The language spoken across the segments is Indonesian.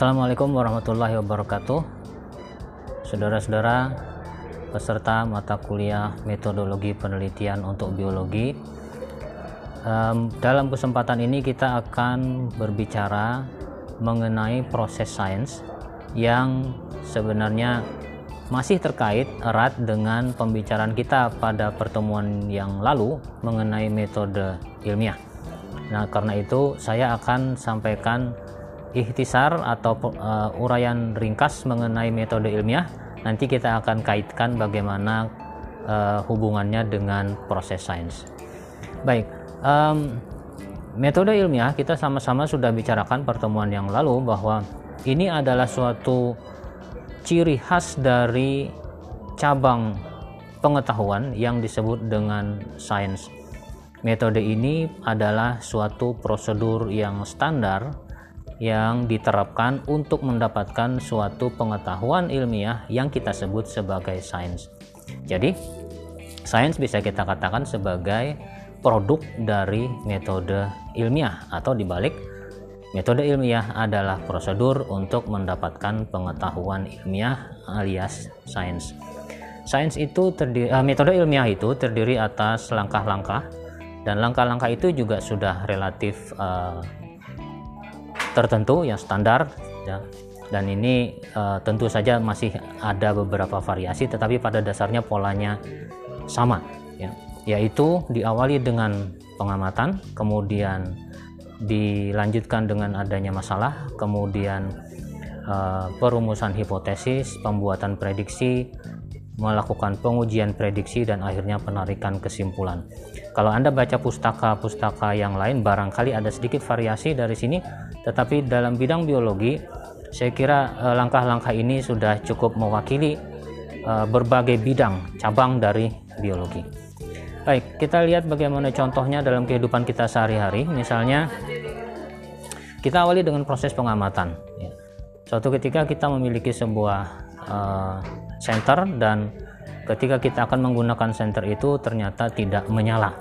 Assalamualaikum warahmatullahi wabarakatuh. Saudara-saudara peserta mata kuliah metodologi penelitian untuk biologi. Dalam kesempatan ini kita akan berbicara mengenai proses sains yang sebenarnya masih terkait erat dengan pembicaraan kita pada pertemuan yang lalu mengenai metode ilmiah. Nah, karena itu saya akan sampaikan ikhtisar atau uh, uraian ringkas mengenai metode ilmiah. Nanti kita akan kaitkan bagaimana uh, hubungannya dengan proses sains. Baik um, metode ilmiah kita sama-sama sudah bicarakan pertemuan yang lalu bahwa ini adalah suatu ciri khas dari cabang pengetahuan yang disebut dengan sains. Metode ini adalah suatu prosedur yang standar yang diterapkan untuk mendapatkan suatu pengetahuan ilmiah yang kita sebut sebagai sains. Jadi, sains bisa kita katakan sebagai produk dari metode ilmiah atau dibalik metode ilmiah adalah prosedur untuk mendapatkan pengetahuan ilmiah alias sains. Sains itu terdiri, uh, metode ilmiah itu terdiri atas langkah-langkah dan langkah-langkah itu juga sudah relatif uh, tertentu yang standar ya. Dan ini uh, tentu saja masih ada beberapa variasi tetapi pada dasarnya polanya sama ya. Yaitu diawali dengan pengamatan kemudian dilanjutkan dengan adanya masalah kemudian uh, perumusan hipotesis pembuatan prediksi melakukan pengujian prediksi dan akhirnya penarikan kesimpulan. Kalau Anda baca pustaka-pustaka yang lain barangkali ada sedikit variasi dari sini, tetapi dalam bidang biologi saya kira eh, langkah-langkah ini sudah cukup mewakili uh, berbagai bidang cabang dari biologi. Baik, kita lihat bagaimana contohnya dalam kehidupan kita sehari-hari. Misalnya, kita awali dengan proses pengamatan. Ya. Suatu ketika kita memiliki sebuah uh, center dan ketika kita akan menggunakan center itu ternyata tidak menyala.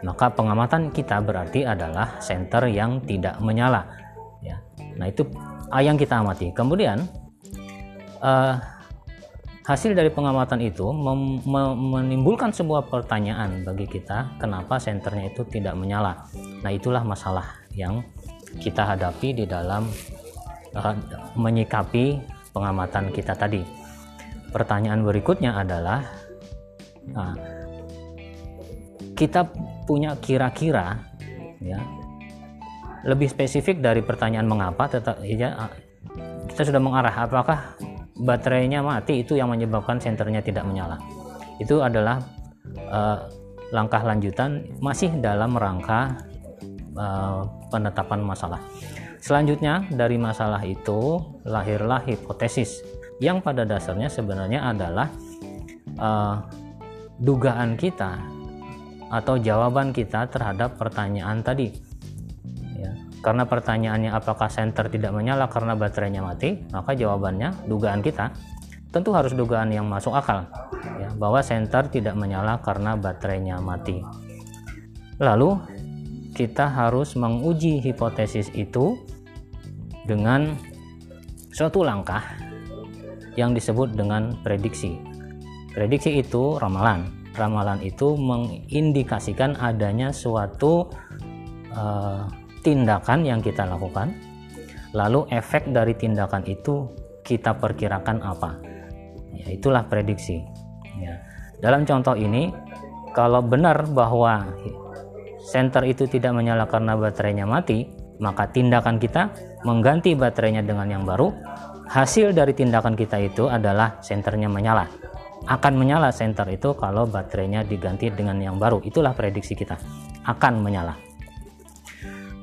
Maka pengamatan kita berarti adalah center yang tidak menyala ya. Nah itu yang kita amati. Kemudian uh, hasil dari pengamatan itu menimbulkan sebuah pertanyaan bagi kita kenapa senternya itu tidak menyala? Nah itulah masalah yang kita hadapi di dalam uh, menyikapi pengamatan kita tadi pertanyaan berikutnya adalah nah, kita punya kira-kira ya lebih spesifik dari pertanyaan mengapa tetap ya kita sudah mengarah apakah baterainya mati itu yang menyebabkan senternya tidak menyala. Itu adalah uh, langkah lanjutan masih dalam rangka uh, penetapan masalah. Selanjutnya dari masalah itu lahirlah hipotesis yang pada dasarnya sebenarnya adalah uh, dugaan kita atau jawaban kita terhadap pertanyaan tadi. Ya, karena pertanyaannya apakah senter tidak menyala karena baterainya mati, maka jawabannya dugaan kita tentu harus dugaan yang masuk akal ya, bahwa senter tidak menyala karena baterainya mati. Lalu kita harus menguji hipotesis itu dengan suatu langkah yang disebut dengan prediksi. Prediksi itu ramalan. Ramalan itu mengindikasikan adanya suatu uh, tindakan yang kita lakukan. Lalu efek dari tindakan itu kita perkirakan apa? Ya, itulah prediksi. Ya. Dalam contoh ini, kalau benar bahwa senter itu tidak menyala karena baterainya mati, maka tindakan kita mengganti baterainya dengan yang baru hasil dari tindakan kita itu adalah senternya menyala. Akan menyala senter itu kalau baterainya diganti dengan yang baru. Itulah prediksi kita. Akan menyala.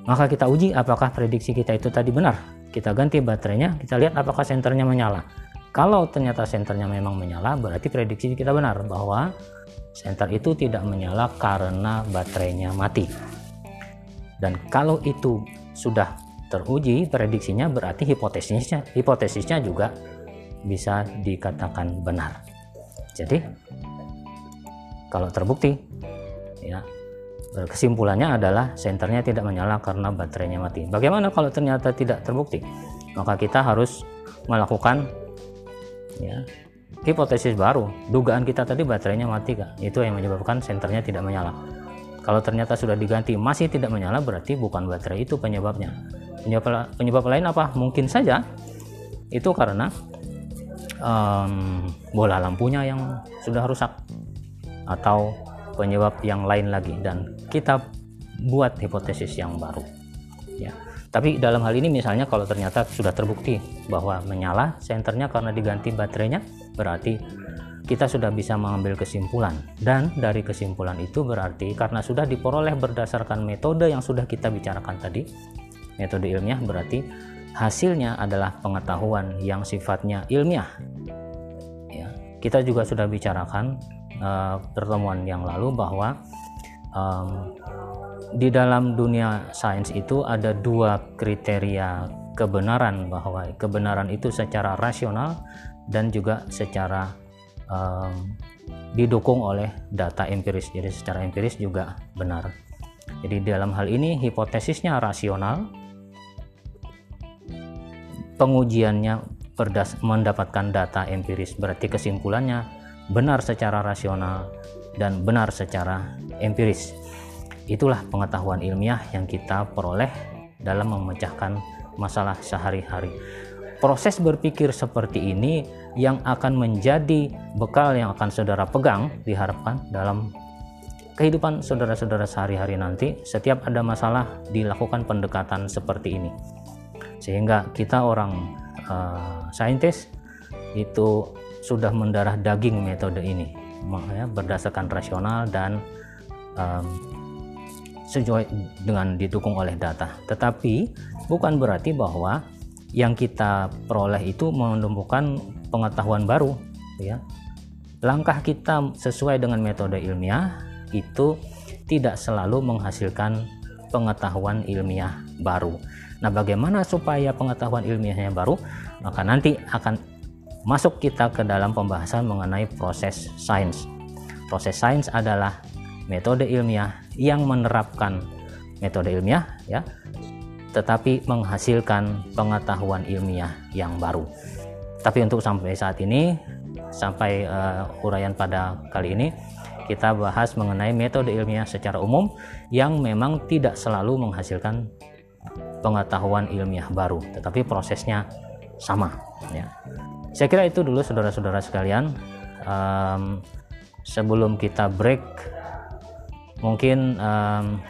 Maka kita uji apakah prediksi kita itu tadi benar. Kita ganti baterainya kita lihat apakah senternya menyala. Kalau ternyata senternya memang menyala berarti prediksi kita benar bahwa senter itu tidak menyala karena baterainya mati. Dan kalau itu sudah teruji prediksinya berarti hipotesisnya hipotesisnya juga bisa dikatakan benar. Jadi kalau terbukti ya kesimpulannya adalah senternya tidak menyala karena baterainya mati. Bagaimana kalau ternyata tidak terbukti? maka kita harus melakukan ya, hipotesis baru. Dugaan kita tadi baterainya mati kak, itu yang menyebabkan senternya tidak menyala. Kalau ternyata sudah diganti masih tidak menyala, berarti bukan baterai itu penyebabnya. Penyebab, penyebab lain apa? Mungkin saja. Itu karena um, bola lampunya yang sudah rusak atau penyebab yang lain lagi. Dan kita buat hipotesis yang baru ya. Tapi dalam hal ini misalnya kalau ternyata sudah terbukti bahwa menyala senternya karena diganti baterainya berarti kita sudah bisa mengambil kesimpulan. Dan dari kesimpulan itu berarti karena sudah diperoleh berdasarkan metode yang sudah kita bicarakan tadi metode ilmiah berarti hasilnya adalah pengetahuan yang sifatnya ilmiah. Ya, kita juga sudah bicarakan uh, pertemuan yang lalu bahwa um, di dalam dunia sains itu ada dua kriteria kebenaran bahwa kebenaran itu secara rasional dan juga secara um, didukung oleh data empiris. Jadi secara empiris juga benar. Jadi dalam hal ini hipotesisnya rasional, pengujiannya berdas mendapatkan data empiris. Berarti kesimpulannya benar secara rasional dan benar secara empiris. Itulah pengetahuan ilmiah yang kita peroleh dalam memecahkan masalah sehari-hari. Proses berpikir seperti ini yang akan menjadi bekal yang akan saudara pegang diharapkan dalam kehidupan saudara-saudara sehari-hari nanti setiap ada masalah dilakukan pendekatan seperti ini sehingga kita orang uh, saintis itu sudah mendarah daging metode ini. Ya, berdasarkan rasional dan um, sesuai dengan didukung oleh data. Tetapi bukan berarti bahwa yang kita peroleh itu menumbuhkan pengetahuan baru ya. Langkah kita sesuai dengan metode ilmiah itu tidak selalu menghasilkan pengetahuan ilmiah baru Nah, bagaimana supaya pengetahuan ilmiahnya baru? Maka nanti akan masuk kita ke dalam pembahasan mengenai proses sains. Proses sains adalah metode ilmiah yang menerapkan metode ilmiah ya, tetapi menghasilkan pengetahuan ilmiah yang baru. Tapi untuk sampai saat ini, sampai uh, uraian pada kali ini, kita bahas mengenai metode ilmiah secara umum yang memang tidak selalu menghasilkan pengetahuan ilmiah baru, tetapi prosesnya sama. Ya. Saya kira itu dulu saudara-saudara sekalian. Um, sebelum kita break, mungkin um,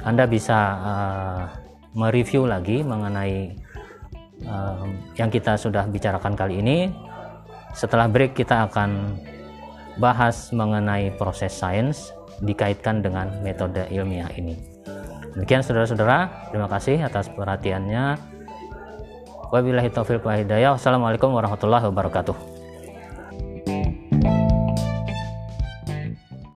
Anda bisa uh, mereview lagi mengenai um, yang kita sudah bicarakan kali ini. Setelah break kita akan bahas mengenai proses sains dikaitkan dengan metode ilmiah ini. Demikian saudara-saudara, terima kasih atas perhatiannya. Wabillahi taufiq wa hidayah. Wassalamualaikum warahmatullahi wabarakatuh.